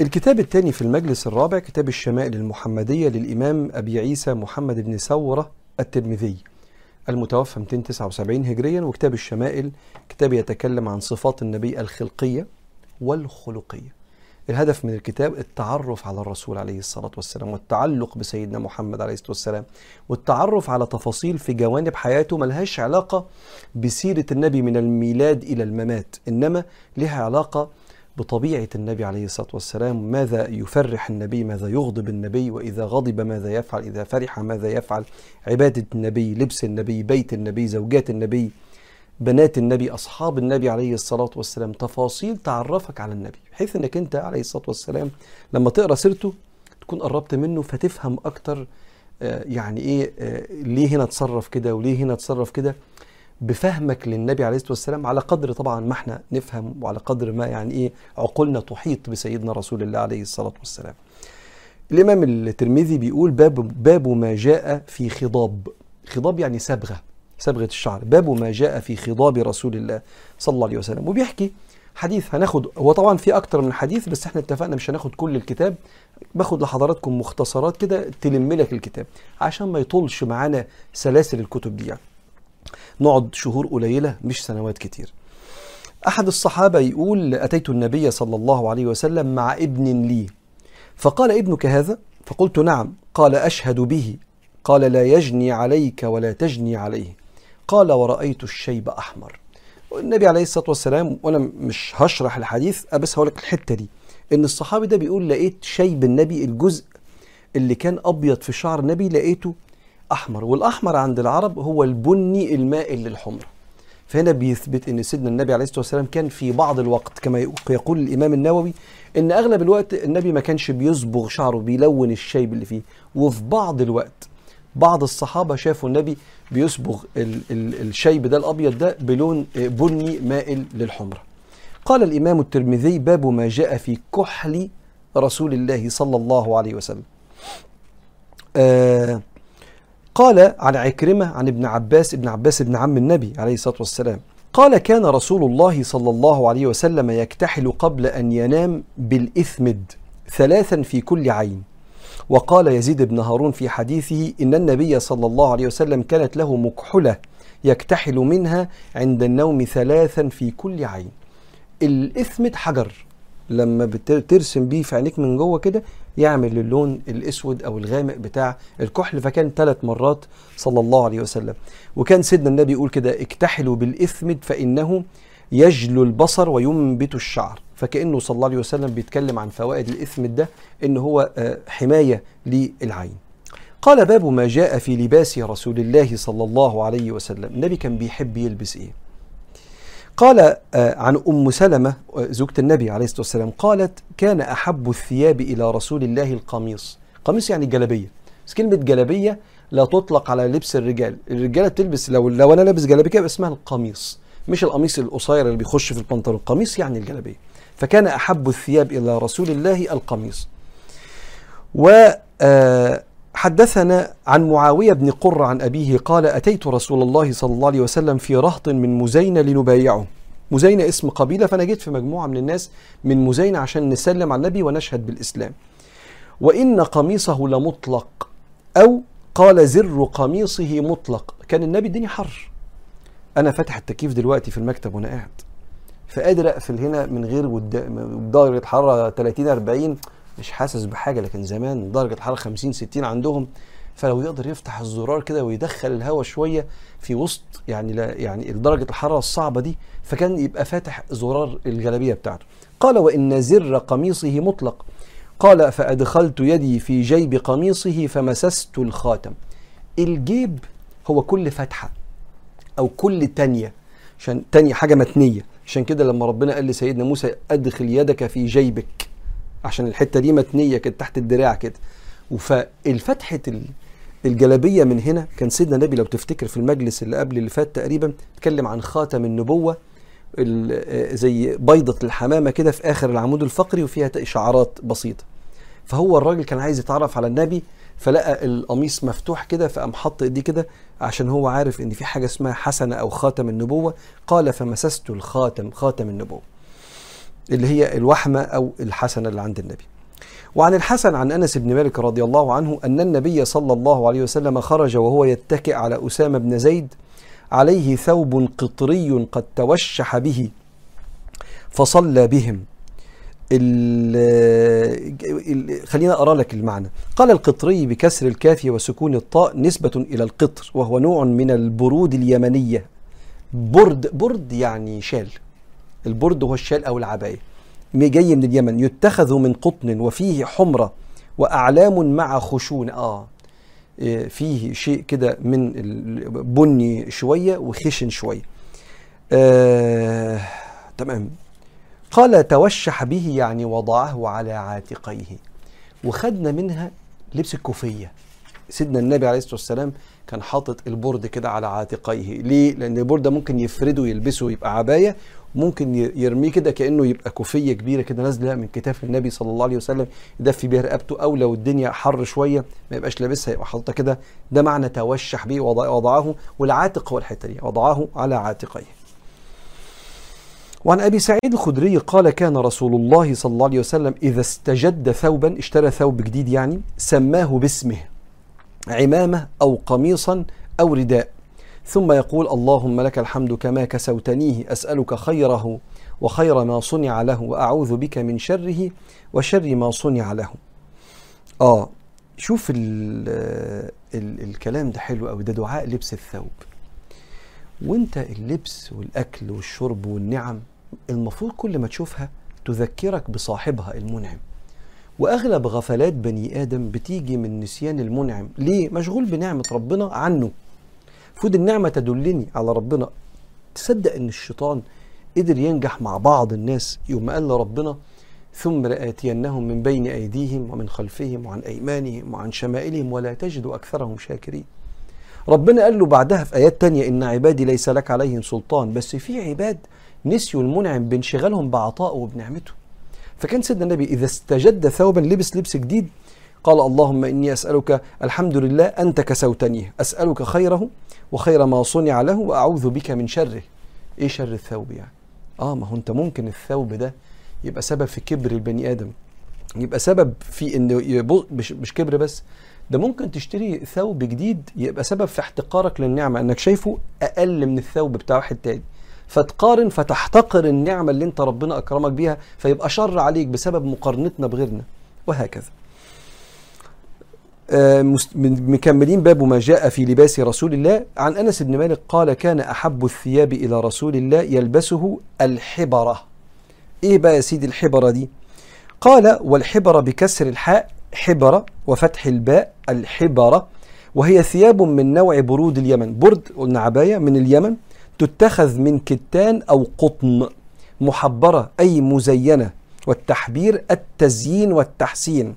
الكتاب الثاني في المجلس الرابع كتاب الشمائل المحمدية للإمام أبي عيسى محمد بن ثورة الترمذي المتوفى 279 هجريا وكتاب الشمائل كتاب يتكلم عن صفات النبي الخلقية والخلقية. الهدف من الكتاب التعرف على الرسول عليه الصلاة والسلام والتعلق بسيدنا محمد عليه الصلاة والسلام والتعرف على تفاصيل في جوانب حياته ملهاش علاقة بسيرة النبي من الميلاد إلى الممات إنما لها علاقة بطبيعة النبي عليه الصلاة والسلام ماذا يفرح النبي ماذا يغضب النبي وإذا غضب ماذا يفعل إذا فرح ماذا يفعل. عبادة النبي لبس النبي بيت النبي زوجات النبي بنات النبي أصحاب النبي عليه الصلاة والسلام. تفاصيل تعرفك على النبي بحيث أنك أنت عليه الصلاة والسلام لما تقرأ سيرته تكون قربت منه فتفهم أكتر آه، يعني إيه آه، ليه هنا تصرف كده وليه هنا تصرف كده. بفهمك للنبي عليه الصلاة والسلام على قدر طبعا ما إحنا نفهم وعلى قدر ما يعني إيه عقولنا تحيط بسيدنا رسول الله عليه الصلاة والسلام. الإمام الترمذي بيقول باب باب ما جاء في خضاب. خضاب يعني صبغه صبغه الشعر. باب ما جاء في خضاب رسول الله صلى الله عليه وسلم. وبيحكي حديث هناخد هو طبعا في أكتر من حديث بس إحنا اتفقنا مش هناخد كل الكتاب. باخد لحضراتكم مختصرات كده تلم لك الكتاب. عشان ما يطولش معانا سلاسل الكتب دي يعني. نقعد شهور قليلة مش سنوات كتير. أحد الصحابة يقول أتيت النبي صلى الله عليه وسلم مع ابن لي. فقال ابنك هذا؟ فقلت نعم. قال أشهد به. قال لا يجني عليك ولا تجني عليه. قال ورأيت الشيب أحمر. والنبي عليه الصلاة والسلام وأنا مش هشرح الحديث بس هقول لك الحتة دي. إن الصحابي ده بيقول لقيت شيب النبي الجزء اللي كان أبيض في شعر النبي لقيته احمر والأحمر عند العرب هو البني المائل للحمره فهنا بيثبت إن سيدنا النبي عليه الصلاة والسلام كان في بعض الوقت كما يقول الإمام النووي إن أغلب الوقت النبي ما كانش بيصبغ شعره بيلون الشيب اللي فيه. وفي بعض الوقت بعض الصحابة شافوا النبي بيصبغ ال ال الشيب ده الأبيض ده بلون بني مائل للحمره قال الإمام الترمذي باب ما جاء في كحل رسول الله صلى الله عليه وسلم. آه قال عن عكرمة عن ابن عباس ابن عباس ابن عم النبي عليه الصلاة والسلام. قال كان رسول الله صلى الله عليه وسلم يكتحل قبل أن ينام بالإثمد ثلاثا في كل عين. وقال يزيد بن هارون في حديثه إن النبي صلى الله عليه وسلم كانت له مكحلة يكتحل منها عند النوم ثلاثا في كل عين. الإثمد حجر. لما بترسم بيه في عينيك من جوه كده يعمل اللون الأسود أو الغامق بتاع الكحل. فكان ثلاث مرات صلى الله عليه وسلم. وكان سيدنا النبي يقول كده اكتحلوا بالاثمد فإنه يجلو البصر وينبت الشعر. فكأنه صلى الله عليه وسلم بيتكلم عن فوائد الاثمد ده إن هو حماية للعين. قال باب ما جاء في لباس رسول الله صلى الله عليه وسلم. النبي كان بيحب يلبس إيه؟ قال عن أم سلمة زوجة النبي عليه الصلاة والسلام قالت كان أحب الثياب إلى رسول الله القميص، قميص يعني جلبيه، بس كلمة جلبيه لا تطلق على لبس الرجال، الرجالة بتلبس لو لو أنا لابس جلابية كده اسمها القميص، مش القميص القصير اللي بيخش في البنطلون، القميص يعني الجلبيه. فكان أحب الثياب إلى رسول الله القميص. و حدثنا عن معاوية بن قرة عن أبيه قال أتيت رسول الله صلى الله عليه وسلم في رهط من مزينة لنبايعه. مزينة اسم قبيلة فأنا جيت في مجموعة من الناس من مزينة عشان نسلم على النبي ونشهد بالإسلام. وإن قميصه لمطلق أو قال زر قميصه مطلق كان النبي الدنيا حر. أنا فاتح التكييف دلوقتي في المكتب وأنا قاعد. فقادر أقفل هنا من غير درجة حرارة 30 40 مش حاسس بحاجة لكن زمان درجة الحرارة 50 60 عندهم فلو يقدر يفتح الزرار كده ويدخل الهواء شوية في وسط يعني لا يعني درجة الحرارة الصعبة دي فكان يبقى فاتح زرار الجلابية بتاعته. قال وإن زر قميصه مطلق. قال فأدخلت يدي في جيب قميصه فمسست الخاتم. الجيب هو كل فتحة أو كل تانية عشان تانية حاجة متنية عشان كده لما ربنا قال لسيدنا موسى أدخل يدك في جيبك. عشان الحتة دي متنية كده تحت الدراع كده. فالفتحة الجلابية من هنا كان سيدنا النبي لو تفتكر في المجلس اللي قبل اللي فات تقريبا اتكلم عن خاتم النبوة زي بيضة الحمامة كده في آخر العمود الفقري وفيها إشعارات بسيطة. فهو الراجل كان عايز يتعرف على النبي فلقى القميص مفتوح كده فقام حط إيديه كده عشان هو عارف إن في حاجة اسمها حسنة أو خاتم النبوة. قال فمسست الخاتم خاتم النبوة. اللي هي الوحمة أو الحسنة اللي عند النبي. وعن الحسن عن أنس بن مالك رضي الله عنه أن النبي صلى الله عليه وسلم خرج وهو يتكئ على أسامة بن زيد عليه ثوب قطري قد توشح به فصلى بهم. خلينا أقرأ لك المعنى. قال القطري بكسر الكاف وسكون الطاء نسبة إلى القطر وهو نوع من البرود اليمنية. برد برد يعني شال. البرد هو الشال أو العباية. جاي من اليمن. يتخذ من قطن وفيه حمرة وأعلام مع خشونة آه. إيه، فيه شيء كده من البني شوية وخشن شوية آه تمام. قال توشح به يعني وضعه على عاتقيه. وخدنا منها لبس الكوفية. سيدنا النبي عليه الصلاة والسلام كان حاطط البرد كده على عاتقيه ليه؟ لأن البرد ده ممكن يفرده يلبسه يبقى عباية ممكن يرميه كده كأنه يبقى كوفية كبيرة كده نازلة من كتاف النبي صلى الله عليه وسلم يدفي بيها رقبته أو لو الدنيا حر شوية ما يبقاش لابسها يبقى حاططها كده ده معنى توشح به وضعه والعاتق هو الحتة دي وضعه على عاتقيه. وعن أبي سعيد الخدري قال كان رسول الله صلى الله عليه وسلم إذا استجد ثوبا اشترى ثوب جديد يعني سماه باسمه عمامة أو قميصا أو رداء ثم يقول اللهم لك الحمد كما كسوتنيه أسألك خيره وخير ما صنع له وأعوذ بك من شره وشر ما صنع له. آه شوف ال ال الكلام ده حلو قوي ده دعاء لبس الثوب. وانت اللبس والأكل والشرب والنعم المفروض كل ما تشوفها تذكرك بصاحبها المنعم. وأغلب غفلات بني آدم بتيجي من نسيان المنعم، ليه؟ مشغول بنعمة ربنا عنه. المفروض النعمة تدلني على ربنا. تصدق إن الشيطان قدر ينجح مع بعض الناس يوم قال لربنا ثم لآتينهم من بين أيديهم ومن خلفهم وعن أيمانهم وعن شمائلهم ولا تجد أكثرهم شاكرين. ربنا قال له بعدها في آيات تانية إن عبادي ليس لك عليهم سلطان. بس في عباد نسيوا المنعم بانشغالهم بعطائه وبنعمته. فكان سيدنا النبي إذا استجد ثوبا لبس لبس جديد قال اللهم إني أسألك الحمد لله أنت كسوتنيه أسألك خيره وخير ما صنع له وأعوذ بك من شره. إيه شر الثوب يعني؟ آه ما هو أنت ممكن الثوب ده يبقى سبب في كبر البني آدم يبقى سبب في إنه مش, مش كبر بس ده ممكن تشتري ثوب جديد يبقى سبب في احتقارك للنعمة إنك شايفه أقل من الثوب بتاع واحد تاني. فتقارن فتحتقر النعمة اللي انت ربنا أكرمك بيها فيبقى شر عليك بسبب مقارنتنا بغيرنا. وهكذا. آه، مكملين باب ما جاء في لباس رسول الله. عن أنس بن مالك قال كان أحب الثياب إلى رسول الله يلبسه الحبرة. إيه بقى يا سيدي الحبرة دي؟ قال والحبره بكسر الحاء حبرة وفتح الباء الحبرة. وهي ثياب من نوع برود اليمن. برد قلنا عباية من اليمن. تتخذ من كتان أو قطن محبرة أي مزينة والتحبير التزيين والتحسين.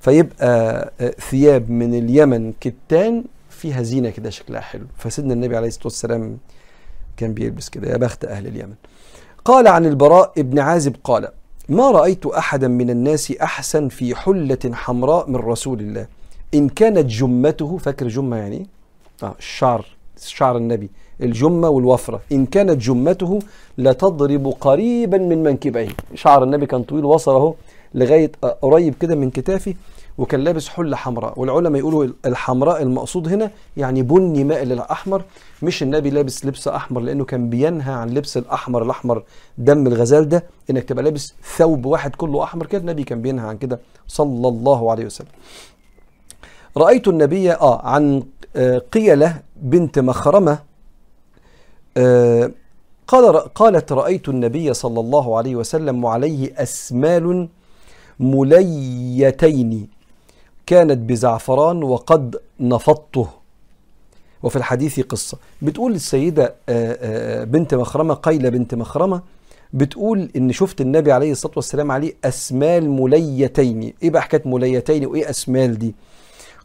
فيبقى آه، ثياب من اليمن كتان فيها زينة كده شكلها حلو. فسيدنا النبي عليه الصلاة والسلام كان بيلبس كده يا بخت أهل اليمن. قال عن البراء ابن عازب قال ما رأيت أحدا من الناس أحسن في حلة حمراء من رسول الله. إن كانت جمته فاكر جمة يعني؟ آه الشعر. شعر النبي الجمة والوفرة. إن كانت جمته لتضرب قريبا من منكبيه. شعر النبي كان طويل وصل أهو لغاية قريب كده من كتافي وكان لابس حلة حمراء. والعلماء يقولوا الحمراء المقصود هنا يعني بني مائل الاحمر مش النبي لابس لبس أحمر لأنه كان بينهى عن لبس الأحمر الأحمر دم الغزال ده إنك تبقى لابس ثوب واحد كله أحمر كده. النبي كان بينهى عن كده صلى الله عليه وسلم. رأيت النبي آه عن آه قيلة بنت مخرمة آه قال قالت رأيت النبي صلى الله عليه وسلم وعليه أسمال مليتين كانت بزعفران وقد نفضته. وفي الحديث قصة. بتقول السيدة آه، آه، بنت مخرمة قيلة بنت مخرمة بتقول إن شفت النبي عليه الصلاة والسلام عليه أسمال مليتين. إيه بقى حكاية مليتين وإيه أسمال دي؟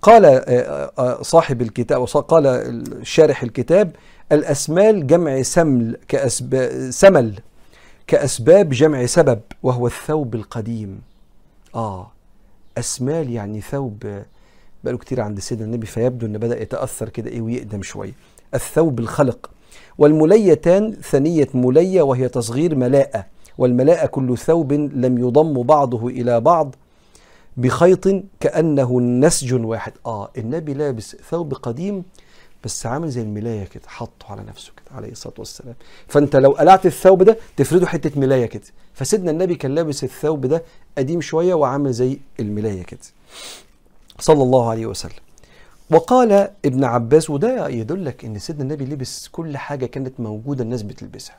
قال آه، صاحب الكتاب قال شارح الكتاب الأسمال جمع سمل كأسباب سمل كأسباب جمع سبب وهو الثوب القديم. آه أسمال يعني ثوب بقاله كتير عند سيدنا النبي فيبدو أن بدأ يتأثر كده إيه ويقدم شوية. الثوب الخلق والمليتان ثنية ملية وهي تصغير ملاءة والملاء كل ثوب لم يضم بعضه إلى بعض بخيط كأنه نسج واحد. آه النبي لابس ثوب قديم بس عامل زي الملاية كده حطه على نفسه كده عليه الصلاة والسلام. فأنت لو قلعت الثوب ده تفرده حتة ملاية كده. فسيدنا النبي كان لابس الثوب ده قديم شوية وعامل زي الملاية كده. صلى الله عليه وسلم. وقال ابن عباس وده يدلك إن سيدنا النبي لبس كل حاجة كانت موجودة الناس بتلبسها.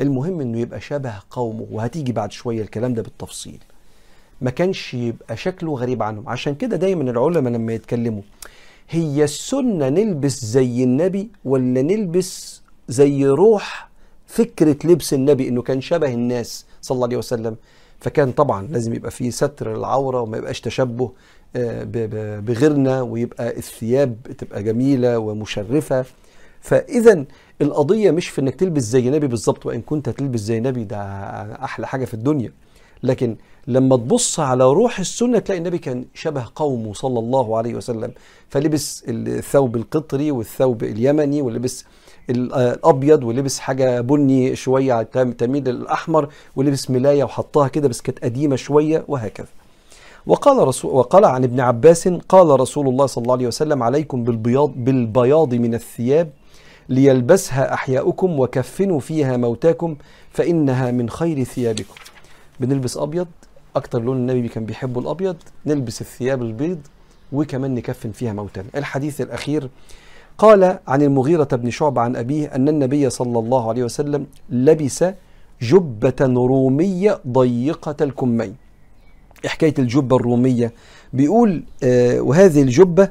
المهم إنه يبقى شبه قومه وهتيجي بعد شوية الكلام ده بالتفصيل. ما كانش يبقى شكله غريب عنهم. عشان كده دايما العلماء لما يتكلموا هي السنة نلبس زي النبي ولا نلبس زي روح فكرة لبس النبي إنه كان شبه الناس صلى الله عليه وسلم؟ فكان طبعا لازم يبقى فيه ستر العورة وما يبقاش تشبه بغيرنا ويبقى الثياب تبقى جميلة ومشرفة. فاذا القضية مش في إنك تلبس زي نبي بالظبط وإن كنت هتلبس زي نبي ده أحلى حاجة في الدنيا. لكن لما تبص على روح السنة تلاقي النبي كان شبه قومه صلى الله عليه وسلم. فلبس الثوب القطري والثوب اليمني ولبس الأبيض ولبس حاجة بني شوية تميل للاحمر ولبس ملاية وحطها كده بس كانت قديمة شوية وهكذا. وقال رسول وقال عن ابن عباس قال رسول الله صلى الله عليه وسلم عليكم بالبياض بالبياض من الثياب ليلبسها أحياؤكم وكفنوا فيها موتاكم فإنها من خير ثيابكم. بنلبس أبيض أكتر لون النبي كان بيحبه الأبيض نلبس الثياب البيض وكمان نكفن فيها موتانا. الحديث الأخير قال عن المغيرة بن شعبة عن أبيه أن النبي صلى الله عليه وسلم لبس جبة رومية ضيقة الكمين. حكاية الجبة الرومية بيقول آه وهذه الجبة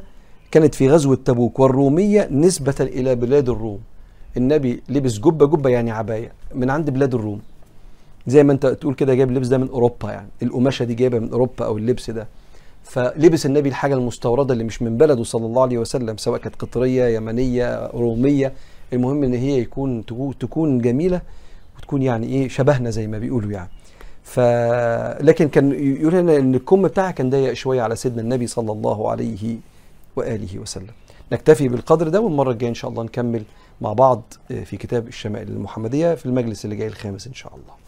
كانت في غزوة تبوك والرومية نسبة إلى بلاد الروم. النبي لبس جبة جبة يعني عباية من عند بلاد الروم. زي ما انت تقول كده جايب اللبس ده من أوروبا يعني. القماشة دي جايبة من أوروبا أو اللبس ده. فلبس النبي الحاجة المستوردة اللي مش من بلده صلى الله عليه وسلم سواء كانت قطرية يمنية رومية. المهم إن هي يكون تكون جميلة وتكون يعني إيه شبهنا زي ما بيقولوا يعني. ف لكن كان يقول هنا إن الكم بتاعها كان ضيق شوية على سيدنا النبي صلى الله عليه وآله وسلم. نكتفي بالقدر ده والمرة الجاية إن شاء الله نكمل مع بعض في كتاب الشمائل المحمدية في المجلس اللي جاي الخامس إن شاء الله.